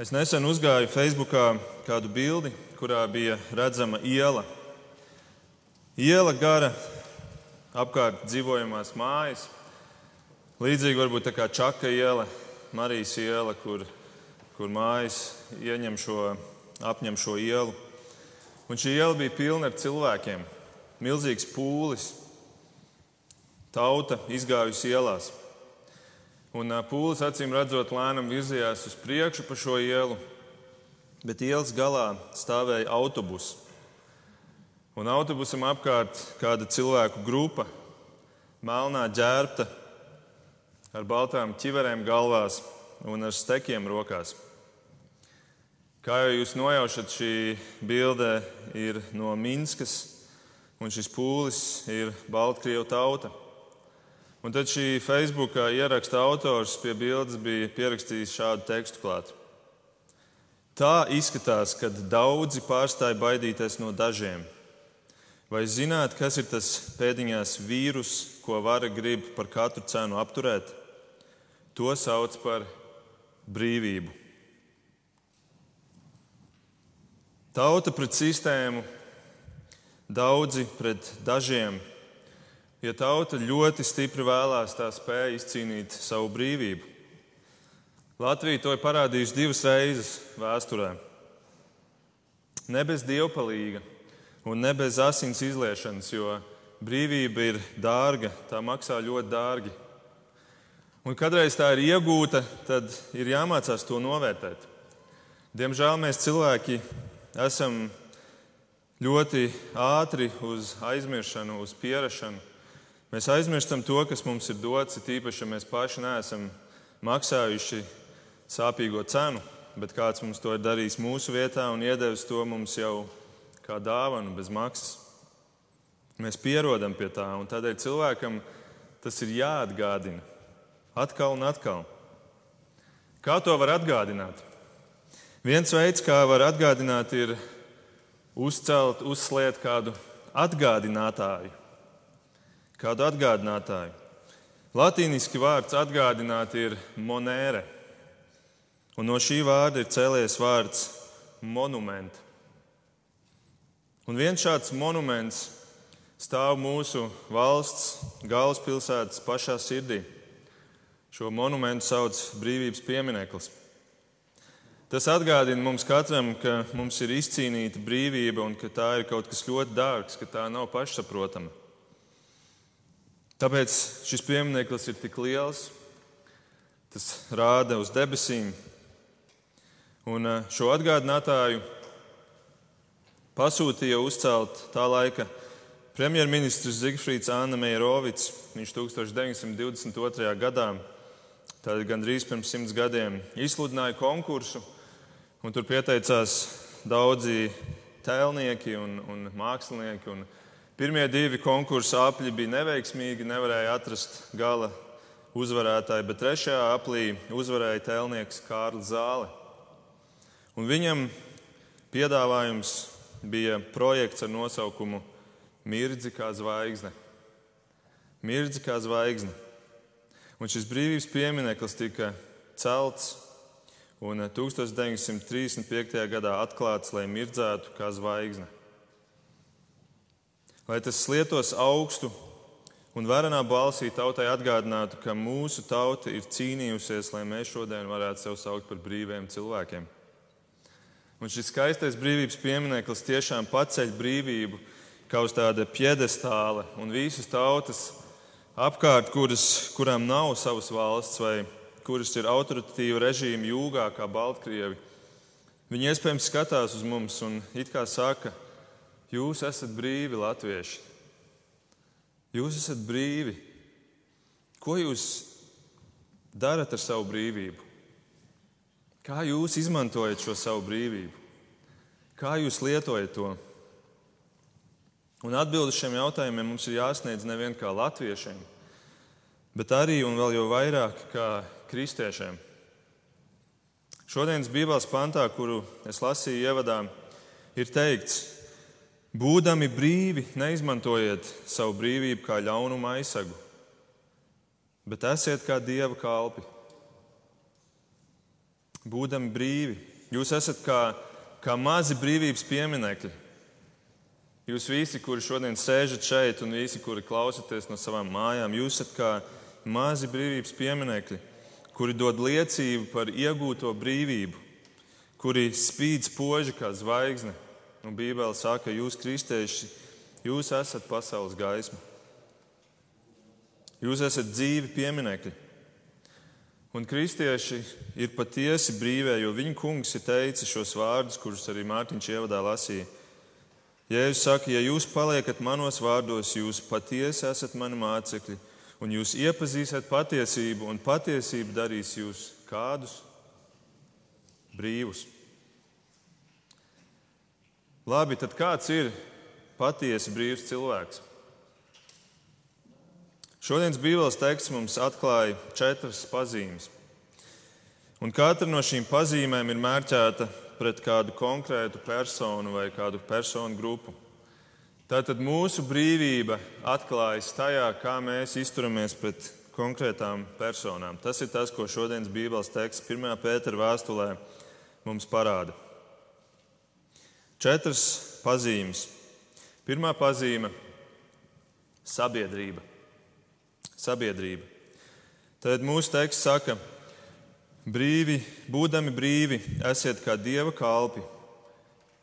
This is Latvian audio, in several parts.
Es nesen uzgāju Facebookā kādu bildi, kurā bija redzama iela. Iela gara, apkārt dzīvojamās mājas. Līdzīgi varbūt tā kā Čaka iela, Marijas iela, kur, kur mājas ieņem šo, apņem šo ielu. Un šī iela bija pilna ar cilvēkiem. Milzīgs pūlis, tauta izgājusi ielās. Un pūlis acīm redzot, lēnām virzījās uz priekšu pa šo ielu, bet ielas galā stāvēja autobus. Un autobusam apkārt kāda cilvēku grupa, melnā ģērbta, ar baltām ķiverēm galvās un ar stekiem rokās. Kā jau jūs nojaušat, šī bilde ir no Minskas, un šis pūlis ir Baltkrievu tauta. Un tad šī Facebook ieraksta autors pie bildes bija pierakstījis šādu tekstu klāt. Tā izskatās, kad daudzi pārstāja baidīties no dažiem. Vai zināt, kas ir tas pēdiņās vīrus, ko vara grib par katru cenu apturēt? To sauc par brīvību. Tauta pret sistēmu, daudzi pret dažiem Ja tauta ļoti stipri vēlās, tā spēja izcīnīt savu brīvību. Latvija to ir parādījusi divas reizes vēsturē. Ne bez dievpalīga un ne bez asins izliešanas, jo brīvība ir dārga, tā maksā ļoti dārgi. Un kadreiz tā ir iegūta, tad ir jāmācās to novērtēt. Diemžēl mēs cilvēki esam ļoti ātri uz aizmiršanu, uz pierašanu. Mēs aizmirstam to, kas mums ir dots, ir īpaši, ja mēs paši neesam maksājuši sāpīgo cenu, bet kāds mums to ir darījis mūsu vietā un iedevis to mums jau kā dāvanu bez maksas. Mēs pierodam pie tā, un tādēļ cilvēkam tas ir jāatgādina atkal un atkal. Kā to var atgādināt? Viens veids, kā var atgādināt, ir uzcelt, uzsliet kādu atgādinātāju kādu atgādinātāju. Latīniski vārds atgādināt ir monēra, un no šī vārda ir cēlies vārds monuments. Un viens šāds monuments stāv mūsu valsts galvaspilsētas pašā sirdī. Šo monumentu sauc Brīvības piemineklis. Tas atgādina mums katram, ka mums ir izcīnīta brīvība un ka tā ir kaut kas ļoti dārgs, ka tā nav pašsaprotama. Tāpēc šis piemineklis ir tik liels, tas rāda uz debesīm. Un eh, šo atgādinātāju pasūtīja uzcelt tā laika premjerministrs Zigfrīds Anna Meijerovics. Viņš 1922. gadā, tātad gandrīz pirms simts gadiem, izsludināja konkursu, un tur pieteicās daudzi tēlnieki un, un mākslinieki. Un Pirmie divi konkursa apļi bija neveiksmīgi, nevarēja atrast gala uzvarētāju, bet trešajā aplī uzvarēja tēlnieks Kārlis Zāle. Un viņam piedāvājums bija projekts ar nosaukumu Mirdzi kā zvaigzne. Mirdzi kā zvaigzne. Un šis brīvības piemineklis tika celts un 1935. gadā atklāts, lai mirdzētu kā zvaigzne lai tas lietos augstu un varenā balsī tautai atgādinātu, ka mūsu tauta ir cīnījusies, lai mēs šodien varētu sevi saukt par brīviem cilvēkiem. Un šis skaistais brīvības piemineklis tiešām paceļ brīvību kā uz tāda piedestāla un visas tautas apkārt, kuras, kurām nav savas valsts vai kuras ir autoritīva režīma jūgā, kā Baltkrievi. Viņi iespējams skatās uz mums un it kā saka, ka Jūs esat brīvi, latvieši. Jūs esat brīvi. Ko jūs darat ar savu brīvību? Kā jūs izmantojat šo savu brīvību? Kā jūs lietojat to? Un atbildi šiem jautājumiem mums ir jāsniedz nevien kā latviešiem, bet arī un vēl jau vairāk kā kristiešiem. Šodienas Bībeles pantā, kuru es lasīju ievadā, ir teikts, Būdami brīvi, neizmantojiet savu brīvību kā ļaunuma aizsagu, bet esiet kā dieva kalpi. būdami brīvi. Jūs esat kā, kā mazi brīvības pieminekļi. Jūs visi, kuri šodien sēžat šeit, un visi, kuri klausaties no savām mājām, jūs esat kā mazi brīvības pieminekļi, kuri dod liecību par iegūto brīvību, kuri spīd spoži kā zvaigzne. Un Bībele saka, ka jūs, kristieši, jūs esat pasaules gaisma. Jūs esat dzīvi pieminekļi. Un kristieši ir patiesi brīvē, jo viņa kungs ir teicis šos vārdus, kurus arī Mārtiņš ievadā lasīja. Jēzus saka, ja jūs paliekat manos vārdos, jūs patiesi esat mani mācekļi, un jūs iepazīsiet patiesību, un patiesība darīs jūs kādus brīvus. Labi, tad kāds ir patiesi brīvs cilvēks? Šodienas Bībeles teksts mums atklāja četras pazīmes. Un katra no šīm pazīmēm ir mērķēta pret kādu konkrētu personu vai kādu personu grupu. Tātad mūsu brīvība atklājas tajā, kā mēs izturamies pret konkrētām personām. Tas ir tas, ko šodienas Bībeles teksts 1. pētera vēstulē mums parāda. Četras pazīmes. Pirmā pazīme - sabiedrība sabiedrība. Tad mūsu teksts saka, brīvi, būdami brīvi, esiet kā dieva kalpi,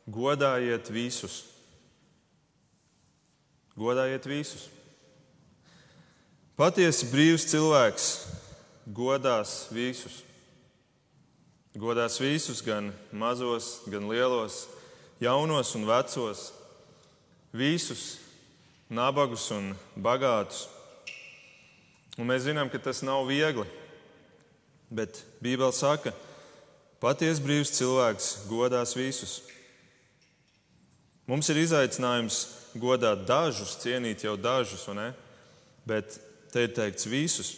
godājiet visus. Godājiet visus. Patiesi brīvs cilvēks godās visus. Godās visus, gan mazos, gan lielos, jaunos un vecos, visus nabagus un bagātus Un mēs zinām, ka tas nav viegli. Bet Bībele saka, ka patiesi brīvs cilvēks godās visus. Mums ir izaicinājums godāt dažus, cienīt jau dažus, bet te ir teikts visus.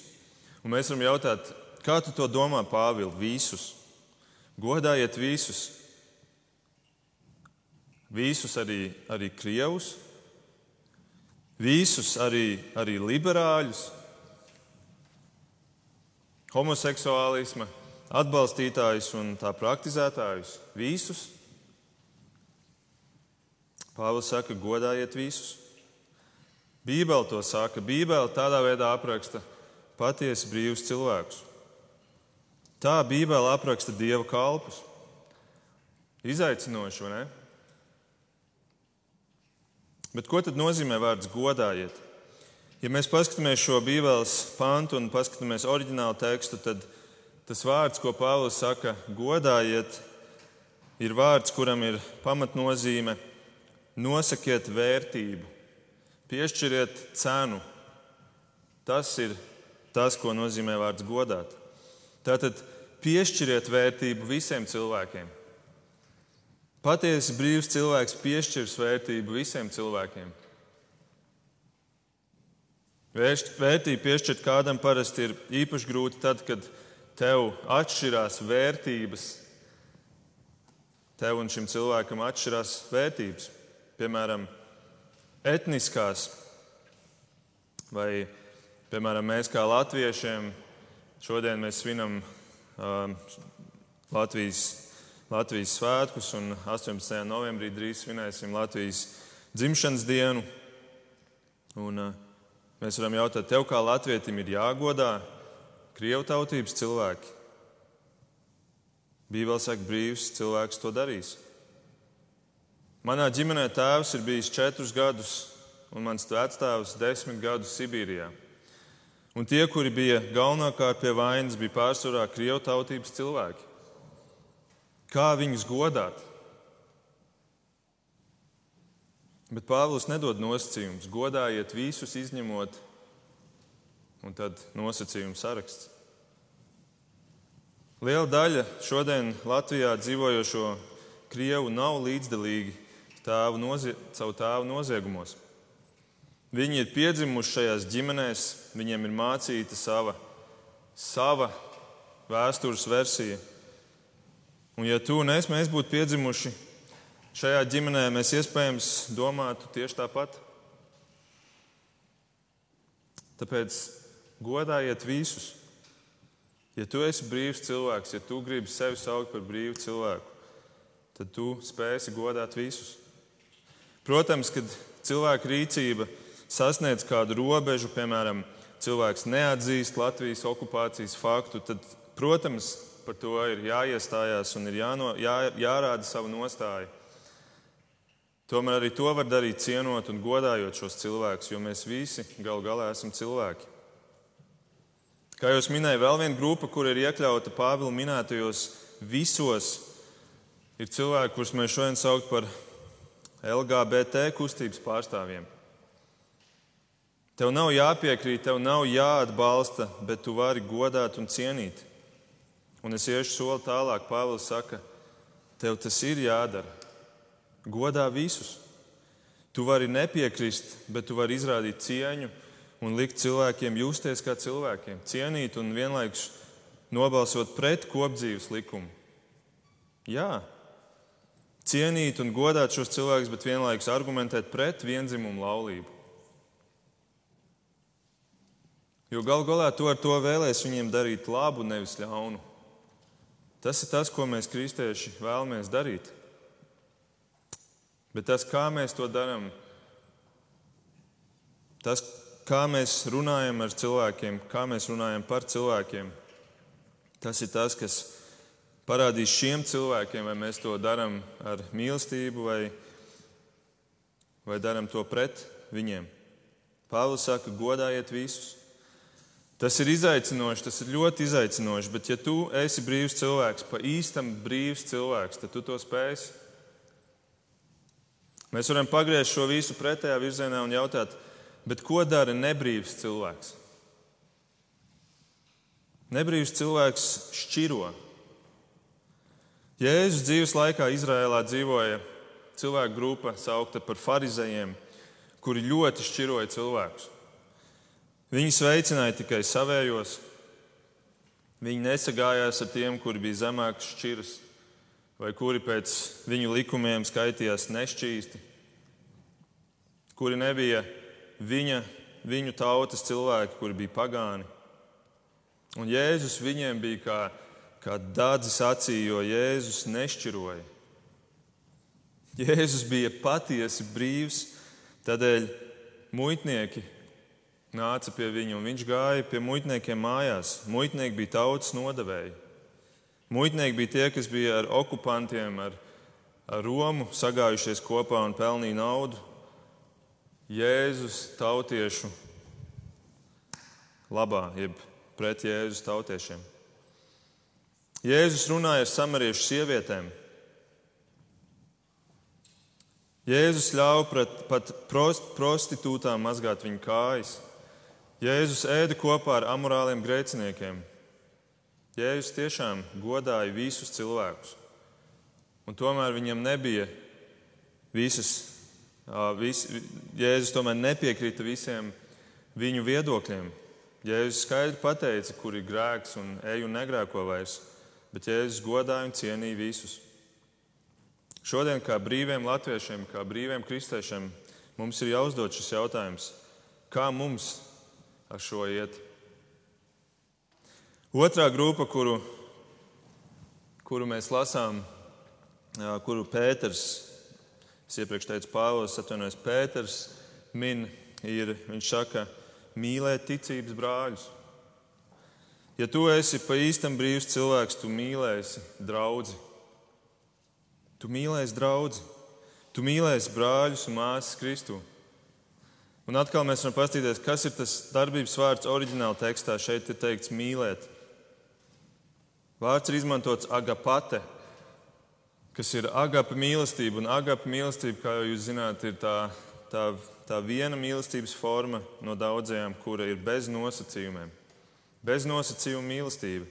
Un mēs varam jautāt, kā tu to domā, Pāvils? Visus. Godājiet visus. Visus arī, arī krievus, visus arī, arī liberāļus, homoseksuālisma atbalstītājus un tā praktizētājus, visus. Pāvils saka, godājiet visus. Bībele to saka. Bībele tādā veidā apraksta patiesi brīvus cilvēkus. Tā Bībele apraksta dieva kalpus. Izaicinoši, vai ne? Bet ko tad nozīmē vārds godājiet? Ja mēs paskatāmies šo Bībeles pantu un paskatāmies oriģinālu tekstu, tad tas vārds, ko Pāvils saka, godājiet, ir vārds, kuram ir pamatnozīme nosakiet vērtību, piešķiriet cenu. Tas ir tas, ko nozīmē vārds godāt. Tātad piešķiriet vērtību visiem cilvēkiem. Patiesi brīvs cilvēks piešķirs vērtību visiem cilvēkiem. Vērtību piešķirt kādam parasti ir īpaši grūti tad, kad tev atšķirās vērtības. Tev un šim cilvēkam atšķirās vērtības, piemēram, etniskās, vai, piemēram, mēs kā latviešiem šodien mēs svinam uh, Latvijas, Latvijas svētkus, un 18. novembrī drīz svinēsim Latvijas dzimšanas dienu. Un, uh, Mēs varam jautāt, tev kā latvietim ir jāgodā krievu tautības cilvēki. Bībeli saka, brīvs cilvēks to darīs. Manā ģimenē tēvs ir bijis četrus gadus, un mans vectēvs desmit gadus Sibīrijā. Un tie, kuri bija galvenokārt pie vainas, bija pārsvarā krievu tautības cilvēki. Kā viņus godāt? Bet Pāvils nedod nosacījumus. Godājiet visus, izņemot, un tad nosacījumu saraksts. Liela daļa šodien Latvijā dzīvojošo krievu nav līdzdalīgi tēvu nozie, savu tēvu noziegumos. Viņi ir piedzimuši šajās ģimenēs, viņiem ir mācīta sava, sava vēstures versija. Un, ja tu un es būtu piedzimuši šajā ģimenē mēs iespējams domātu tieši tāpat. Tāpēc godājiet visus. Ja tu esi brīvs cilvēks, ja tu gribi sevi saukt par brīvu cilvēku, tad tu spēsi godāt visus. Protams, kad cilvēka rīcība sasniedz kādu robežu, piemēram, cilvēks neatzīst Latvijas okupācijas faktu, tad, protams, par to ir jāiestājās un ir jāno, jā, jārāda savu nostāju. Tomēr arī to var darīt cienot un godājot šos cilvēkus, jo mēs visi gal galā esam cilvēki. Kā jau minēju, vēl viena grupa, kur ir iekļauta Pāvila minētajos visos, ir cilvēki, kurus mēs šodien saucam par LGBT kustības pārstāvjiem. Tev nav jāpiekrīt, tev nav jāatbalsta, bet tu vari godāt un cienīt. Un es iešu soli tālāk. Pāvils saka, tev tas ir jādara. Godā visus. Tu vari nepiekrist, bet tu vari izrādīt cieņu un likt cilvēkiem justies kā cilvēkiem, cienīt un vienlaikus nobalsot pret kopdzīves likumu. Jā, cienīt un godāt šos cilvēkus, bet vienlaikus argumentēt pret vienzimumu laulību. Jo gal galā tu ar to vēlēs viņiem darīt labu, nevis ļaunu. Tas ir tas, ko mēs kristieši vēlamies darīt. Bet tas, kā mēs to darām, tas, kā mēs runājam ar cilvēkiem, kā mēs runājam par cilvēkiem, tas ir tas, kas parādīs šiem cilvēkiem, vai mēs to darām ar mīlestību vai, vai darām to pret viņiem. Pāvils saka, godājiet visus. Tas ir izaicinoši, tas ir ļoti izaicinoši, bet ja tu esi brīvs cilvēks, pa īstam brīvs cilvēks, tad tu to spēsi. Mēs varam pagriezt šo visu pretējā virzienā un jautāt, ko dara nebrīvs cilvēks? Nebrīvs cilvēks šķiro. Jēzus dzīves laikā Izrēlā dzīvoja cilvēku grupa, saukta par farizējiem, kuri ļoti šķiroja cilvēkus. Viņi sveicināja tikai savējos. Viņi nesagājās ar tiem, kuri bija zemākas šķiras, vai kuri pēc viņu likumiem skaitījās nešķīsti, kuri nebija viņa, viņu tautas cilvēki, kuri bija pagāni. Un Jēzus viņiem bija kā, kā dārdzis acī, jo Jēzus nešķiroja. Jēzus bija patiesi brīvs, tādēļ muitnieki nāca pie viņa, un viņš gāja pie muitniekiem mājās. Muitnieki bija tautas nodevēji. Muitnieki bija tie, kas bija ar okupantiem, ar, ar Romu sagājušies kopā un pelnīja naudu. Jēzus tautiešu labā, jeb pret Jēzus tautiešiem. Jēzus runāja ar samariešu sievietēm. Jēzus ļāva pat prostitūtām mazgāt viņu kājas. Jēzus ēda kopā ar amorāliem grēciniekiem. Jēzus tiešām godāja visus cilvēkus. Un tomēr viņam nebija visas, vis, Jēzus tomēr nepiekrita visiem viņu viedokļiem. Jēzus skaidri pateica, kur ir grēks un ej un negrēko vairs, bet Jēzus godāja un cienīja visus. Šodien, kā brīviem latviešiem, kā brīviem kristiešiem, mums ir jāuzdod šis jautājums, kā mums ar šo iet. Otrā grupa, kuru, kuru mēs lasām, kuru Pēters, es iepriekš teicu, Pāvils, atvainojos, Pēters min, ir, viņš saka, mīlēt ticības brāļus. Ja tu esi pa īstam brīvs cilvēks, tu mīlēsi draugu. Tu mīlēsi draugu, tu mīlēsi brāļus un māsas Kristu. Un atkal mēs varam paskatīties, kas ir tas darbības vārds oriģināla tekstā. Šeit ir teikts mīlēt. Vārds ir izmantots agapate, kas ir agape mīlestība. Un agape mīlestība, kā jūs zināt, ir tā, tā, tā viena mīlestības forma no daudzajām, kura ir bez nosacījumiem. Bez nosacījuma mīlestība.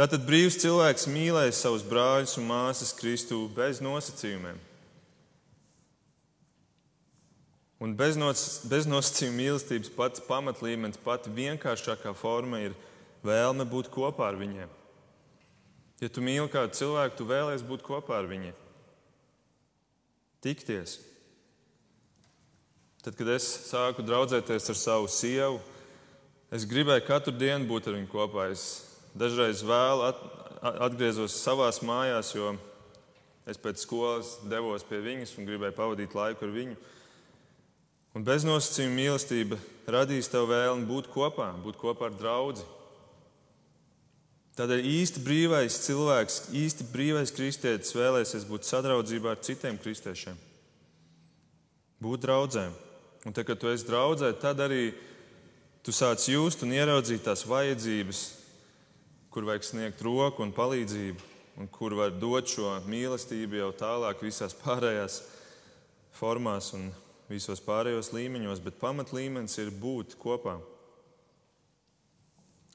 Tātad brīvs cilvēks mīlēs savus brāļus un māsas Kristu bez nosacījumiem. Un beznosacījuma mīlestības pats pamatlīmenis, pati vienkāršākā forma ir vēlme būt kopā ar viņiem. Ja tu mīli kādu cilvēku, tu vēlēsies būt kopā ar viņiem. Tikties. Tad, kad es sāku draudzēties ar savu sievu, es gribēju katru dienu būt ar viņu kopā. Es dažreiz vēl at, atgriezos savā mājās, jo es pēc skolas devos pie viņas un gribēju pavadīt laiku ar viņu. Un beznosacījuma mīlestība radīs tev vēlmi būt kopā, būt kopā ar draugu. Tādēļ īsti brīvais cilvēks, īsti brīvais kristietis vēlēsies būt sadraudzībā ar citiem kristiešiem, būt draudzēm. Un tad, kad tu esi draudzē, tad arī tu sāc just un ieraudzīt tās vajadzības, kur vajag sniegt roku un palīdzību, un kur var dot šo mīlestību jau tālāk visās pārējās formās un visos pārējos līmeņos, bet pamatlīmenis ir būt kopā.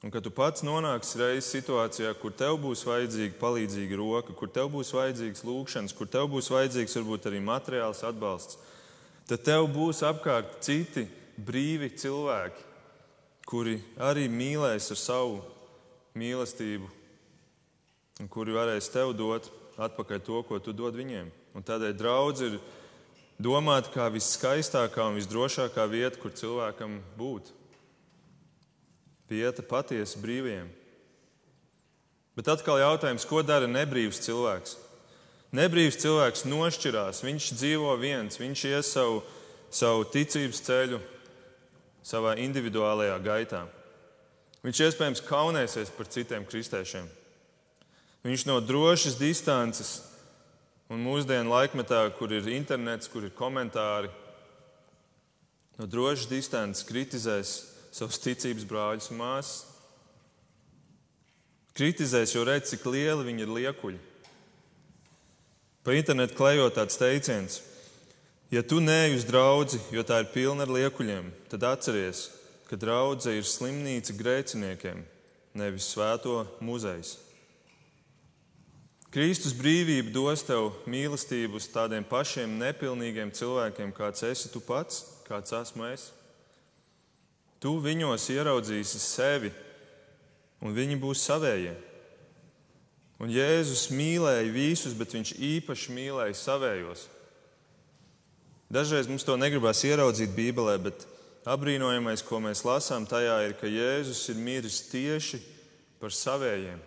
Un kad tu pats nonāksi reizes situācijā, kur tev būs vajadzīga palīdzīga roka, kur tev būs vajadzīgs lūgšanas, kur tev būs vajadzīgs varbūt arī materiāls atbalsts, tad tev būs apkārt citi brīvi cilvēki, kuri arī mīlēs ar savu mīlestību, un kuri varēs tev dot atpakaļ to, ko tu dod viņiem. Un tādēļ draudz ir domāt kā viskaistākā un visdrošākā vieta, kur cilvēkam būt. Vieta patiesi brīviem. Bet atkal jautājums, ko dara nebrīvs cilvēks? Nebrīvs cilvēks nošķirās, viņš dzīvo viens, viņš ies savu, savu ticības ceļu, savā individuālajā gaitā. Viņš iespējams kaunēsies par citiem kristiešiem. Viņš no drošas distances Un mūsdienu laikmetā, kur ir internets, kur ir komentāri, no drošas distances kritizēs savus ticības brāļus un māsas. Kritizēs, jo redz, cik lieli viņi ir liekuļi. Pa internetu klejot tāds teiciens, ja tu neej uz draugu, jo tā ir pilna ar liekuļiem, tad atceries, ka draudzene ir slimnīca grēciniekiem, nevis svēto muzejs. Kristus brīvība dos tev mīlestību uz tādiem pašiem nepilnīgiem cilvēkiem, kāds esi tu pats, kāds esmu es. Tu viņos ieraudzīsi sevi, un viņi būs savējie. Un Jēzus mīlēja visus, bet viņš īpaši mīlēja savējos. Dažreiz mums to negribas ieraudzīt Bībelē, bet apbrīnojamais, ko mēs lasām tajā, ir, ka Jēzus ir miris tieši par savējiem.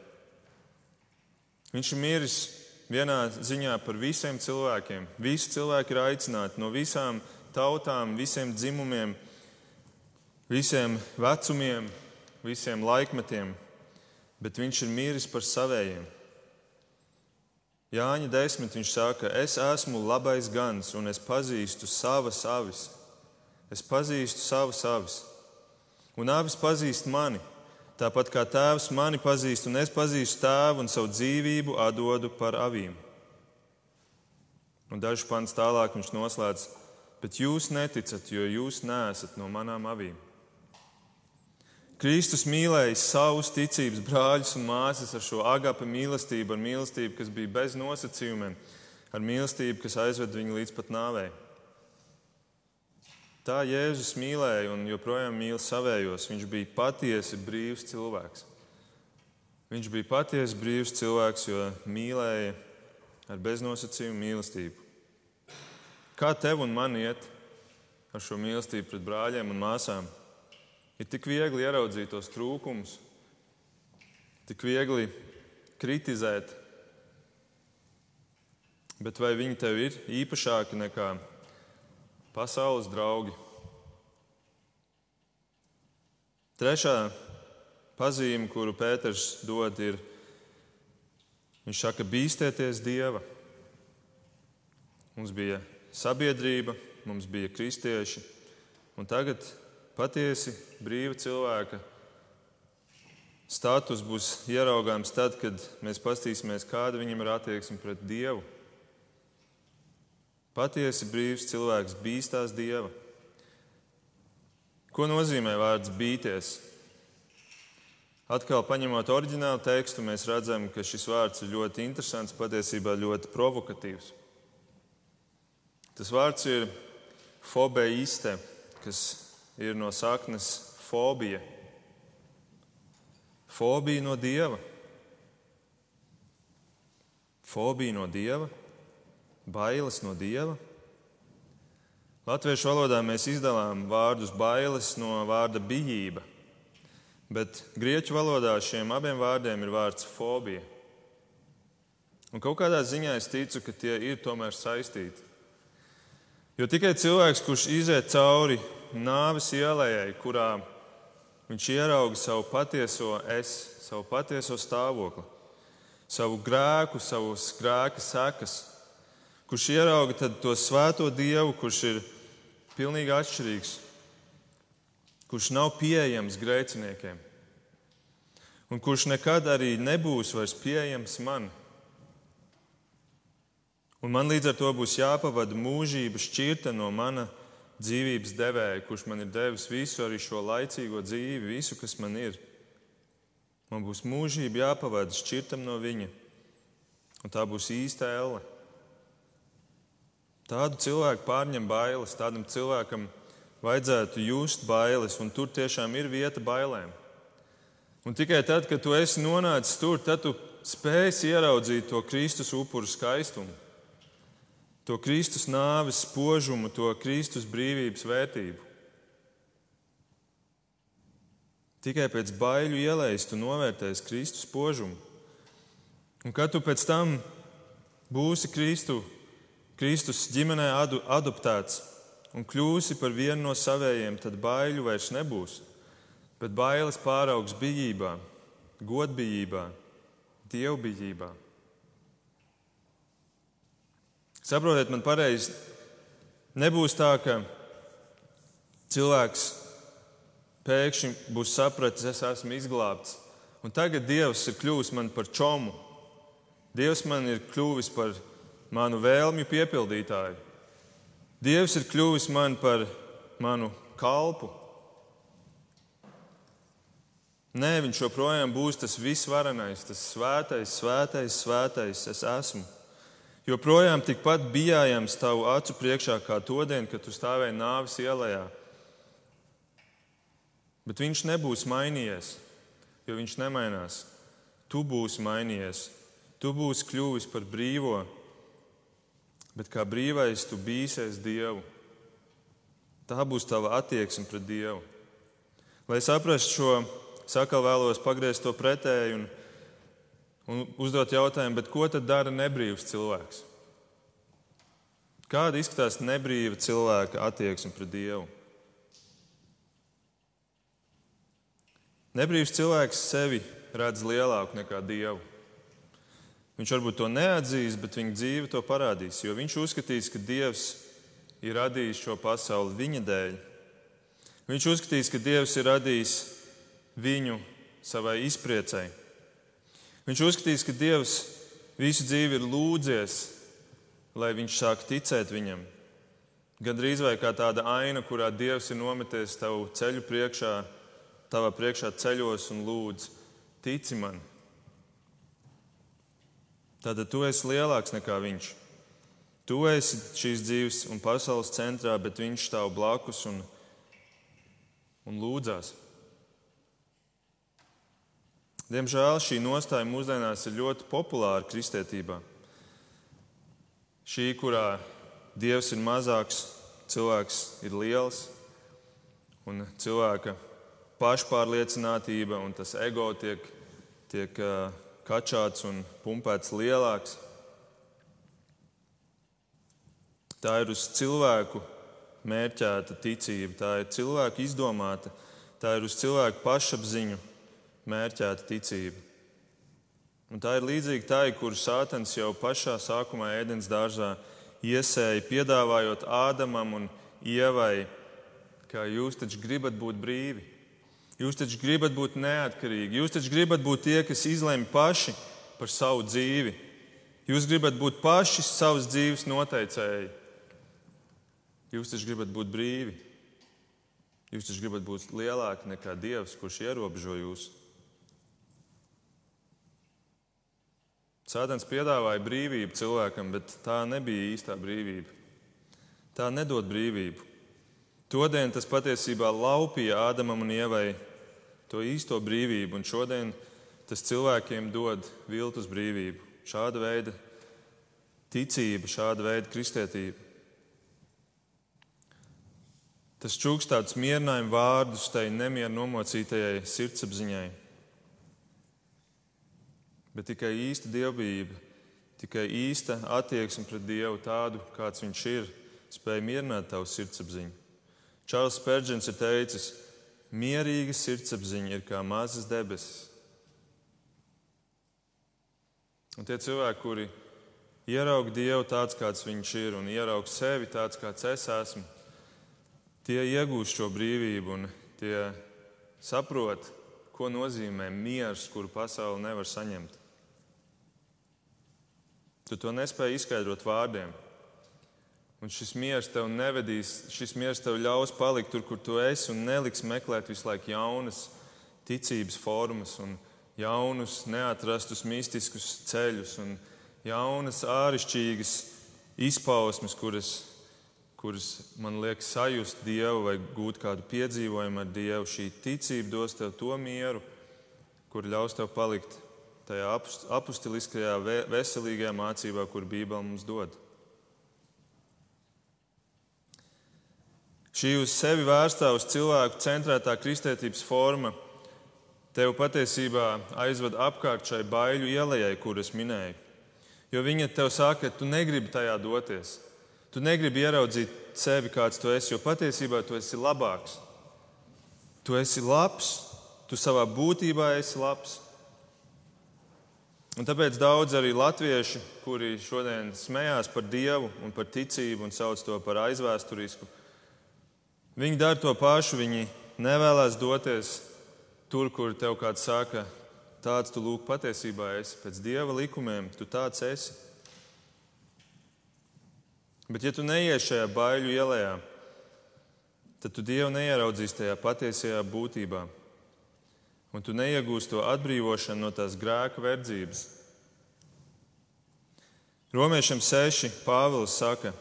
Viņš ir miris vienā ziņā par visiem cilvēkiem. Visi cilvēki ir aicināti no visām tautām, visiem dzimumiem, visiem vecumiem, visiem laikmetiem, bet viņš ir miris par savējiem. Jāņa desmit viņš saka, es esmu labais gans un es pazīstu savas avis. Es pazīstu savas avis, un avis pazīst mani. Tāpat kā tēvs mani pazīst, un es pazīstu tēvu un savu dzīvību atdodu par avīm. Un dažs pants tālāk viņš noslēdz, bet jūs neticat, jo jūs neesat no manām avīm. Kristus mīlēja savus ticības brāļus un māsas ar šo agapu mīlestību, ar mīlestību, kas bija bez nosacījumiem, ar mīlestību, kas aizved viņu līdz pat nāvei. Tā Jēzus mīlēja un joprojām mīl savējos. Viņš bija patiesi brīvs cilvēks. Viņš bija patiesi brīvs cilvēks, jo mīlēja ar beznosacījumu mīlestību. Kā tev un man iet ar šo mīlestību pret brāļiem un māsām? Ir tik viegli ieraudzīt tos trūkumus, tik viegli kritizēt. Bet vai viņi tev ir īpašāki nekā pasaules draugi. Trešā pazīme, kuru Pēters dod, ir, viņš saka, bīstieties Dieva. Mums bija sabiedrība, mums bija kristieši, un tagad patiesi brīva cilvēka status būs ieraugāms tad, kad mēs paskatīsimies, kāda viņam ir attieksme pret Dievu. Patiesi brīvs cilvēks bīstās dieva. Ko nozīmē vārds bīties? Atkal, paņemot oriģinālu tekstu, mēs redzam, ka šis vārds ir ļoti interesants, patiesībā ļoti provokatīvs. Tas vārds ir fobeiste, kas ir no saknes fobija. Fobija no dieva. Fobija no dieva bailes no dieva. Latviešu valodā mēs izdalām vārdus bailes no vārda bijība. Bet grieķu valodā šiem abiem vārdiem ir vārds fobija. Un kaut kādā ziņā es ticu, ka tie ir tomēr saistīti. Jo tikai cilvēks, kurš iziet cauri nāves ielai, kurā viņš ierauga savu patieso es, savu patieso stāvokli, savu grēku, savus grēka sekas, kurš ierauga to svēto dievu, kurš ir pilnīgi atšķirīgs, kurš nav pieejams grēciniekiem, un kurš nekad arī nebūs vairs pieejams man. Un man līdz ar to būs jāpavada mūžība šķirta no mana dzīvības devēja, kurš man ir devis visu, arī šo laicīgo dzīvi, visu, kas man ir. Man būs mūžība jāpavada šķirtam no viņa, un tā būs īsta elle. Tādu cilvēku pārņem bailes, tādam cilvēkam vajadzētu just bailes, un tur tiešām ir vieta bailēm. Un tikai tad, kad tu esi nonācis tur, tad tu spēsi ieraudzīt to Kristus upuru skaistumu, to Kristus nāves spožumu, to Kristus brīvības vērtību. Tikai pēc baiļu ielējas tu novērtēsi Kristus spožumu. Un kad tu pēc tam būsi Kristu Kristus ģimenē adu, adoptēts un kļūsi par vienu no savējiem, tad baiļu vairs nebūs. Bet bailes pāraugs bijībā, godbijībā, dievbijībā. Saprotiet, man pareizi, nebūs tā, ka cilvēks pēkšņi būs sapratis, es esmu izglābts, un tagad Dievs ir kļuvis man par čomu. Dievs man ir kļuvis par manu vēlmju piepildītāju. Dievs ir kļuvis man par manu kalpu. Nē, viņš joprojām būs tas visvarenais, tas svētais, svētais, svētais. Es esmu. Joprojām tikpat bijājams tavu acu priekšā kā to dienu, kad tu stāvēji nāves ielā. Bet viņš nebūs mainījies, jo viņš nemainās. Tu būsi mainījies, tu būsi kļuvis par brīvo bet kā brīvais tu bīsies Dievu. Tā būs tava attieksme pret Dievu. Lai saprastu šo, sakal vēlos pagriezt to pretēji un, un uzdot jautājumu, ko tad dara nebrīvs cilvēks? Kāda izskatās nebrīva cilvēka attieksme pret Dievu? Nebrīvs cilvēks sevi redz lielāku nekā Dievu. Viņš varbūt to neatzīs, bet viņa dzīve to parādīs, jo viņš uzskatīs, ka Dievs ir radījis šo pasauli viņa dēļ. Viņš uzskatīs, ka Dievs ir radījis viņu savai izpriecei. Viņš uzskatīs, ka Dievs visu dzīvi ir lūdzies, lai viņš sāk ticēt viņam. Gan drīz vai kā tāda aina, kurā Dievs ir nometies tavu ceļu priekšā, tavā priekšā ceļos un lūdz, tici man! Tad tu esi lielāks nekā viņš. Tu esi šīs dzīves un pasaules centrā, bet viņš stāv blakus un, un lūdzās. Diemžēl šī nostāja mūsdienās ir ļoti populāra kristietībā. Šī, kurā dievs ir mazāks, cilvēks ir liels, un cilvēka pašpārliecinātība un tas ego tiek, tiek uh, kačāts un pumpēts lielāks. Tā ir uz cilvēku mērķēta ticība, tā ir cilvēku izdomāta, tā ir uz cilvēku pašapziņu mērķēta ticība. Un tā ir līdzīga tai, kuru Sātans jau pašā sākumā ēdienas dārzā iesēja, piedāvājot Ādamam un Ievai, ka jūs taču gribat būt brīvi. Jūs taču gribat būt neatkarīgi, jūs taču gribat būt tie, kas izlemj paši par savu dzīvi. Jūs gribat būt paši savas dzīves noteicēji. Jūs taču gribat būt brīvi. Jūs taču gribat būt lielāki nekā Dievs, kurš ierobežo jūs. Sēdens piedāvāja brīvību cilvēkam, bet tā nebija īstā brīvība. Tā nedod brīvību. Todien tas patiesībā laupīja Ādamam un Ievai to īsto brīvību, un šodien tas cilvēkiem dod viltus brīvību. Šāda veida ticība, šāda veida kristietība. Tas čūks tāds mierinājuma vārdus tai nemieru nomocītajai sirdsapziņai. Bet tikai īsta dievbijība, tikai īsta attieksme pret Dievu tādu, kāds viņš ir, spēja mierināt tavu sirdsapziņu. Čārls Spērģents ir teicis, mierīga sirdsapziņa ir kā mazas debesis. Un tie cilvēki, kuri ieraug Dievu tāds, kāds viņš ir, un ieraug sevi tāds, kāds es esmu, tie iegūst šo brīvību un tie saprot, ko nozīmē miers, kuru pasaule nevar saņemt. Tu to nespēji izskaidrot vārdiem. Un šis miers tev nevedīs, šis miers tev ļaus palikt tur, kur tu esi, un neliks meklēt visu laiku jaunas ticības formas, un jaunus, neatrastus mistiskus ceļus, un jaunas, āršķirīgas izpausmes, kuras, kuras man liekas sajust Dievu vai gūt kādu piedzīvojumu ar Dievu. Šī ticība dos tev to mieru, kur ļaus tev palikt tajā apustiliskajā, veselīgajā mācībā, kur Bībele mums dod. Šī uz sevi vērstā, uz cilvēku centrētā kristietības forma tev patiesībā aizved apkārt šai baiļu ielai, kuras minēju. Jo viņa tev saka, ka tu negribi tajā doties. Tu negribi ieraudzīt sevi, kāds tu esi, jo patiesībā tu esi labāks. Tu esi labs, tu savā būtībā esi labs. Un tāpēc daudz arī latvieši, kuri šodien smējās par Dievu un par ticību un sauc to par aizvēsturisku, viņi dara to pašu. Viņi nevēlas doties tur, kur tev kāds saka, tāds tu lūk patiesībā esi. Pēc Dieva likumiem tu tāds esi. Bet ja tu neies šajā baiļu ielā, tad tu Dievu neieraudzīsi tajā patiesajā būtībā un tu neiegūsi to atbrīvošanu no tās grēka verdzības. Romiešiem 6. Pāvils saka,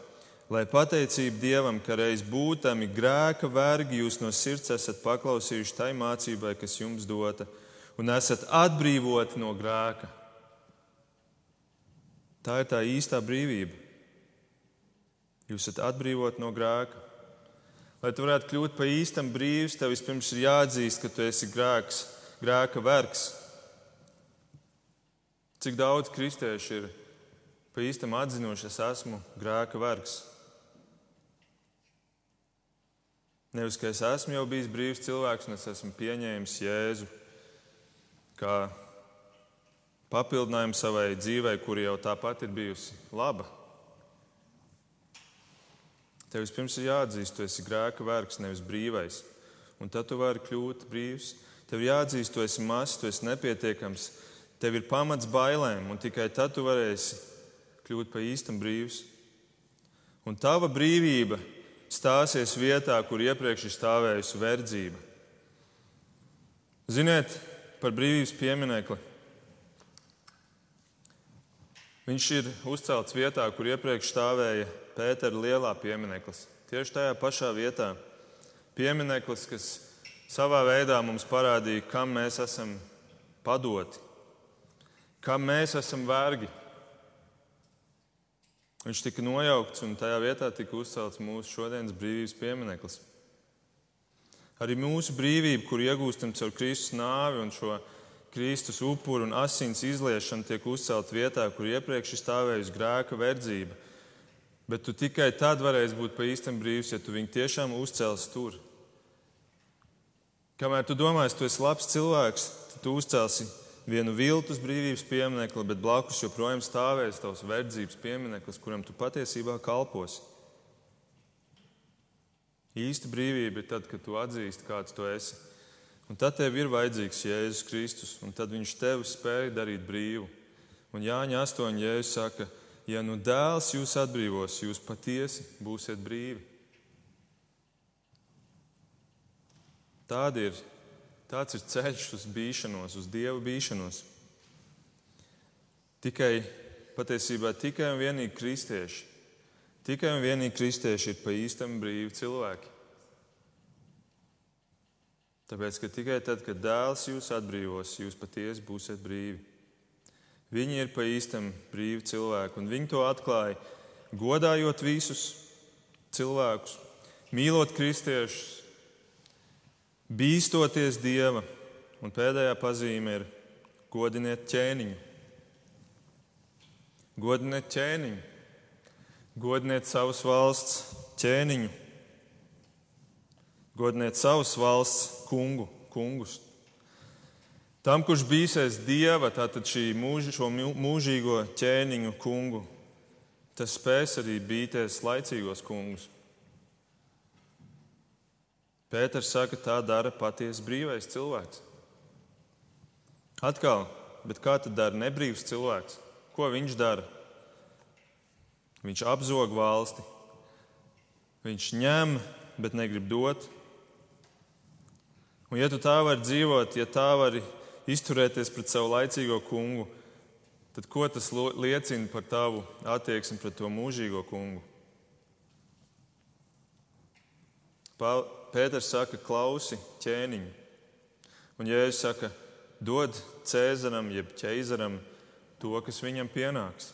lai pateicība Dievam, ka reiz būtami grēka vergi jūs no sirds esat paklausījuši tai mācībai, kas jums dota, un esat atbrīvoti no grēka. Tā ir tā īstā brīvība. Jūs esat atbrīvoti no grēka. Lai tu varētu kļūt par īstam brīvs, tev vispirms ir jāatzīst, ka tu esi grēks grēka vergs. Cik daudz kristiešu ir pa īstam atzinuši, es esmu grēka vergs. Nevis, ka es esmu jau bijis brīvs cilvēks, un es esmu pieņēmis Jēzu kā papildinājumu savai dzīvei, kur jau tāpat ir bijusi laba. Tev vispirms ir jāatzīst, tu esi grēka vergs, nevis brīvais. Un tad tu vari kļūt brīvs. Tev jāatzīst, tu esi mazs, tu esi nepietiekams, tev ir pamats bailēm, un tikai tad tu varēsi kļūt par īstam brīvs. Un tava brīvība stāsies vietā, kur iepriekš ir stāvējusi verdzība. Ziniet, par brīvības pieminekli. Viņš ir uzcelts vietā, kur iepriekš stāvēja Pētera lielā piemineklis. Tieši tajā pašā vietā. Piemineklis, kas savā veidā mums parādīja, kam mēs esam padoti, kam mēs esam vergi. Viņš tika nojaukts un tajā vietā tika uzcelts mūsu šodienas brīvības piemineklis. Arī mūsu brīvība, kur iegūstam caur Kristus nāvi un šo Kristus upuru un asins izliešanu, tiek uzcelt vietā, kur iepriekš ir stāvējusi grēka verdzība. Bet tu tikai tad varēsi būt pa īstam brīvs, ja tu viņu tiešām uzcelsi tur. Kamēr tu domā, tu esi labs cilvēks, tu uzcelsi vienu viltus brīvības pieminiekli, bet blakus joprojām stāvēs tavs verdzības piemineklis, kuram tu patiesībā kalposi. Īsta brīvība ir tad, kad tu atzīsti, kāds tu esi. Un tad tev ir vajadzīgs Jēzus Kristus, un tad viņš tevi spēja darīt brīvu. Un Jāņa 8. Jēzus saka, ja nu dēls jūs atbrīvos, jūs patiesi būsiet brīvi. Tāda ir, tāds ir ceļš uz bīšanos, uz dievu bīšanos. Tikai patiesībā tikai un vienīgi kristieši, tikai un vienīgi kristieši ir pa īstam brīvi cilvēki. Tāpēc, ka tikai tad, kad dēls jūs atbrīvos, jūs patiesi būsiet brīvi. Viņi ir pa īstam brīvi cilvēki, un viņi to atklāja, godājot visus cilvēkus, mīlot kristiešus, bīstoties Dieva, un pēdējā pazīme ir godiniet ķēniņu. Godiniet ķēniņu, godiniet savas valsts ķēniņu, godiniet savas valsts kungu, kungus. Tam, kurš bīsies dieva, tātad mūži, šo mūžīgo ķēniņu kungu, tas spēs arī bīties laicīgos kungus. Pēters saka, tā dara patiesi brīvais cilvēks. Atkal, bet kā tad dara nebrīvs cilvēks? Ko viņš dara? Viņš apzog valsti, viņš ņem, bet negrib dot. Un, ja tu tā vari dzīvot, ja tā vari izturēties pret savu laicīgo kungu, tad ko tas liecina par tavu attieksmi pret to mūžīgo kungu? Pēters saka, klausi ķēniņu. Un Jēzus saka, dod Cēzaram, jeb ķeizaram to, kas viņam pienāks.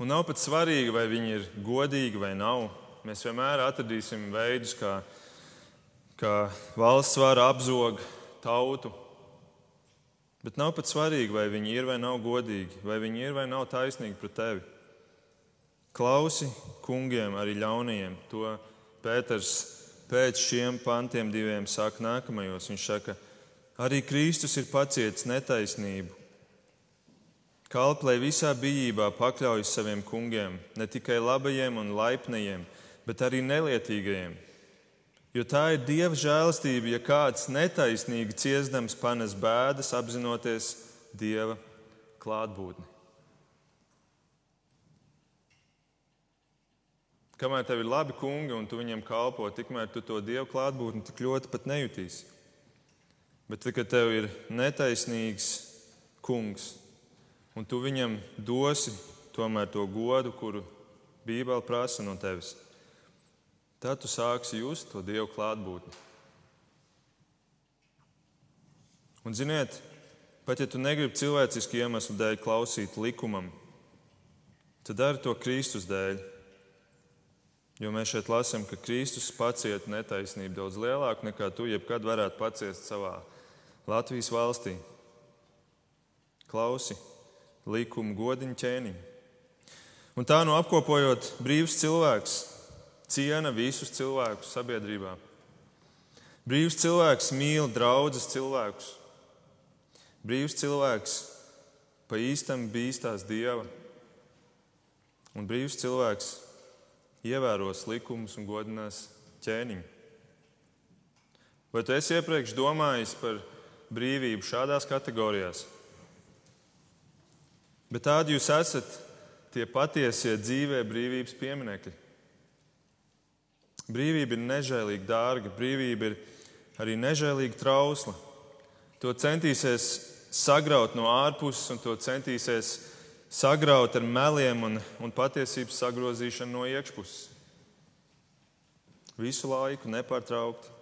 Un nav pat svarīgi, vai viņi ir godīgi vai nav. Mēs vienmēr atradīsim veidus, kā, kā valsts vara apzog tautu. Bet nav pat svarīgi, vai viņi ir vai nav godīgi, vai viņi ir vai nav taisnīgi pret tevi. Klausi kungiem, arī ļaunajiem. To Pēters pēc šiem pantiem diviem saka nākamajos. Viņš saka, arī Kristus ir pacietis netaisnību. Kalp, lai visā bijībā pakļaujas saviem kungiem, ne tikai labajiem un laipnajiem, bet arī nelietīgajiem Jo tā ir Dieva žēlastība, ja kāds netaisnīgi ciestams panes bēdas, apzinoties Dieva klātbūtni. Kamēr tev ir labi kungi un tu viņiem kalpo, tikmēr tu to Dieva klātbūtni tik ļoti pat nejutīsi. Bet, tad, kad tev ir netaisnīgs kungs un tu viņam dosi tomēr to godu, kuru Bībele prasa no tevis, tad tu sāksi just to Dievu klātbūtni. Un, ziniet, pat ja tu negribi cilvēcisku iemeslu dēļ klausīt likumam, tad dari to Kristus dēļ. Jo mēs šeit lasām, ka Kristus pacieta netaisnību daudz lielāku nekā tu jebkad varētu paciest savā Latvijas valstī. Klausi likumu godiņu ķēniņu. Un tā nu apkopojot, brīvs cilvēks ciena visus cilvēkus sabiedrībā. Brīvs cilvēks mīl draugus cilvēkus. Brīvs cilvēks pa īstam bīstās dieva. Un brīvs cilvēks ievēros likumus un godinās ķēniņu. Vai tu esi iepriekš domājis par brīvību šādās kategorijās? Bet tādi jūs esat tie patiesie dzīvē brīvības pieminekļi. Brīvība ir nežēlīgi dārga, brīvība ir arī nežēlīgi trausla. To centīsies sagraut no ārpuses, un to centīsies sagraut ar meliem un, un patiesības sagrozīšanu no iekšpuses. Visu laiku nepārtraukti.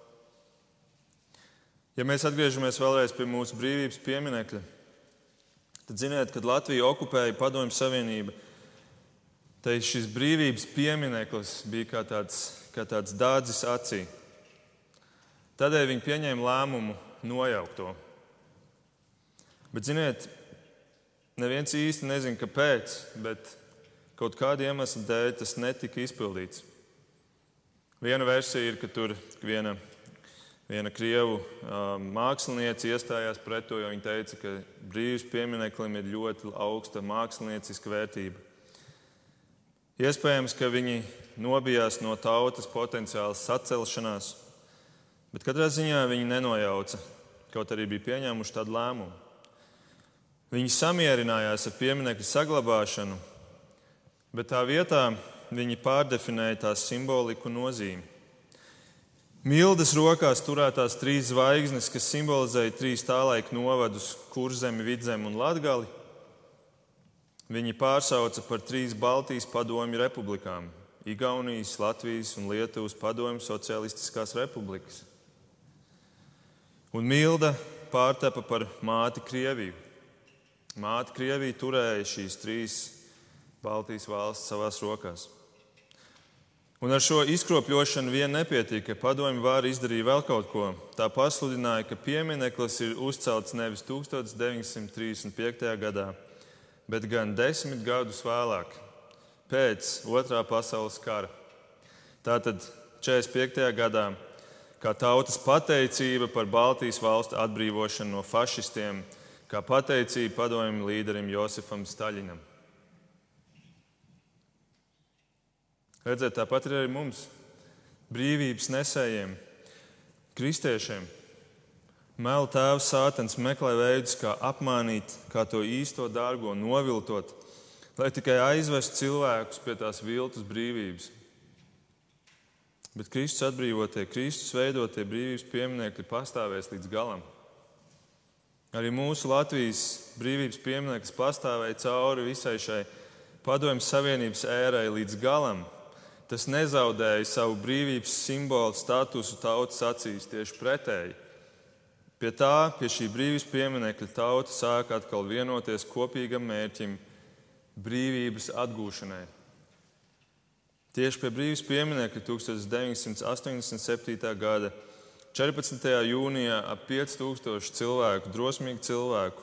Ja mēs atgriežamies vēlreiz pie mūsu brīvības pieminekļa, tad ziniet, kad Latvija okupēja Padomju Savienību, tad šis brīvības piemineklis bija kā tāds kā tāds dārdzis acī. Tādēļ viņi pieņēma lēmumu nojaukt to. Bet, ziniet, neviens īsti nezina, kāpēc, bet kaut kāda iemesla dēļ tas netika izpildīts. Viena versija ir, ka tur viena, viena krievu mākslinieca iestājās pret to, jo viņa teica, ka brīvs piemineklim ir ļoti augsta mākslinieciska vērtība. Iespējams, ka viņi nobijās no tautas potenciālas sacelšanās, bet katrā ziņā viņi nenojauca, kaut arī bija pieņēmuši tādu lēmumu. Viņi samierinājās ar pieminiektu saglabāšanu, bet tā vietā viņi pārdefinēja tās simboliku nozīmi. Mildes rokās turētās trīs zvaigznes, kas simbolizēja trīs tālaika novadus - kurzemi, vidzemi un latgali. Viņi pārsauca par trīs Baltijas padomju republikām Igaunijas, Latvijas un Lietuvas padomju Socialistiskās republikas. Un Milda pārtepa par māti Krieviju. Māte Krievija turēja šīs trīs Baltijas valstis savās rokās. Un ar šo izkropļošanu vien nepietika, ka padomju vāra izdarīja vēl kaut ko. Tā pasludināja, ka piemineklis ir uzcelts nevis 1935. gadā, bet gan desmit gadus vēlāk, pēc Otrā pasaules kara. Tātad 45. gadā, kā tautas pateicība par Baltijas valstu atbrīvošanu no fašistiem, kā pateicība padomju līderim Josifam Staļinam. Redzēt, tāpat ir arī mums, brīvības nesējiem, kristiešiem. Mēl tēvs sātens meklē veidus, kā apmānīt, kā to īsto dārgo noviltot, lai tikai aizvestu cilvēkus pie tās viltus brīvības. Bet Kristus atbrīvotie, Kristus veidotie brīvības pieminiekļi pastāvēs līdz galam. Arī mūsu Latvijas brīvības piemineklis pastāvēja cauri visai šai Padomju Savienības ērai līdz galam, tas nezaudēja savu brīvības simbolu statusu tautas acīs tieši pretēji. Pie tā, pie šī brīvības pieminekļa tauta sāka atkal vienoties kopīgam mērķim - brīvības atgūšanai. Tieši pie brīvības pieminekļa 1987. gada 14. jūnijā ap 5000 cilvēku, drosmīgu cilvēku,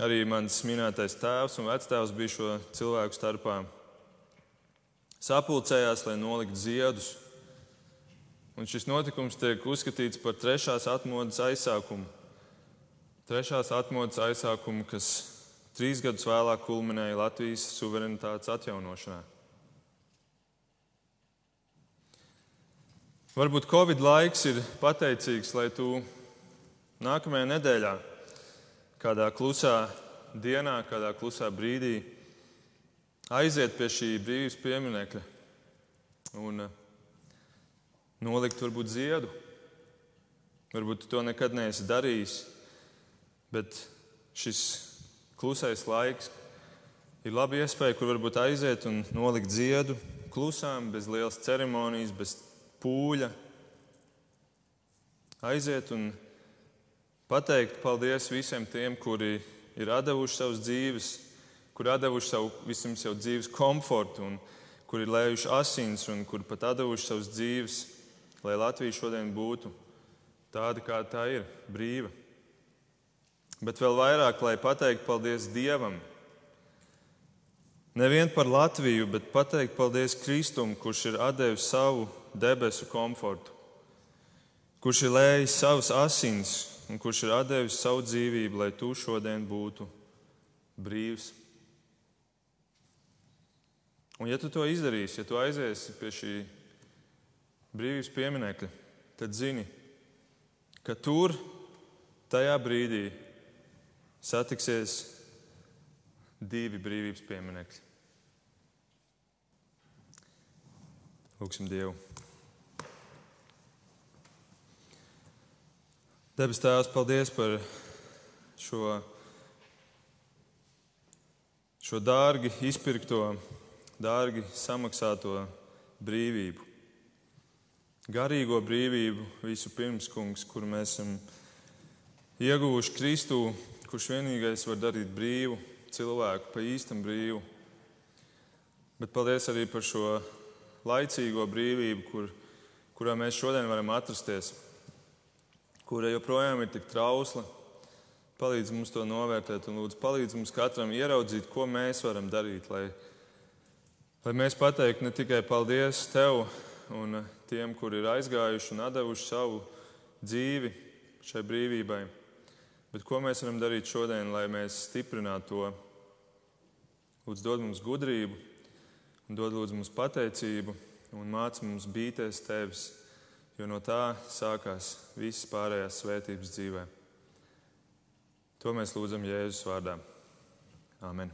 arī mans minētais tēvs un vectēvs bija šo cilvēku starpā sapulcējās, lai noliktu ziedus. Un šis notikums tiek uzskatīts par trešās atmodas aizsākumu. Trešās atmodas aizsākumu, kas trīs gadus vēlāk kulminēja Latvijas suverenitātes atjaunošanā. Varbūt Covid laiks ir pateicīgs, lai tu nākamajā nedēļā, kādā klusā dienā, kādā klusā brīdī, aiziet pie šī brīvības pieminiekļa un eh, nolikt varbūt ziedu. Varbūt tu to nekad neesi darījis, bet šis klusais laiks ir laba iespēja, kur varbūt aiziet un nolikt ziedu klusām, bez lielas ceremonijas, bez pūļa. Aiziet un pateikt paldies visiem tiem, kuri ir devuši savus dzīves kur devuši savu visam savu dzīves komfortu, un kur ir lējuši asins, un kur pat devuši savus dzīves, lai Latvija šodien būtu tāda, kā tā ir, brīva. Bet vēl vairāk, lai pateiktu paldies Dievam. Nevien par Latviju, bet pateikt paldies Kristum, kurš ir devis savu debesu komfortu, kurš ir lējis savus asins un kurš ir devis savu dzīvību, lai tu šodien būtu brīvs. Un, ja tu to izdarīsi, ja tu aiziesi pie šī brīvības pieminiekļa, tad zini, ka tur, tajā brīdī, satiksies divi brīvības pieminekļi. Lūksim Dievu. Debes Tēvs, paldies par šo, šo dārgi izpirkto dārgi samaksāto brīvību. Garīgo brīvību visu pirms, kungs, kuru mēs esam ieguvuši Kristū, kurš vienīgais var darīt brīvu cilvēku, pa īstam brīvu. Bet paldies arī par šo laicīgo brīvību, kur, kurā mēs šodien varam atrasties, kura joprojām ir tik trausla. Palīdz mums to novērtēt un lūdzu palīdz mums katram ieraudzīt, ko mēs varam darīt, lai Lai mēs pateiktu ne tikai paldies Tev un tiem, kuri ir aizgājuši un devuši savu dzīvi šai brīvībai, bet ko mēs varam darīt šodien, lai mēs stiprinātu to. Lūdzu, dod mums gudrību, dod lūdzu mums pateicību un māc mums bīties Tevis, jo no tā sākās visas pārējās svētības dzīvē. To mēs lūdzam Jēzus vārdā. Amen.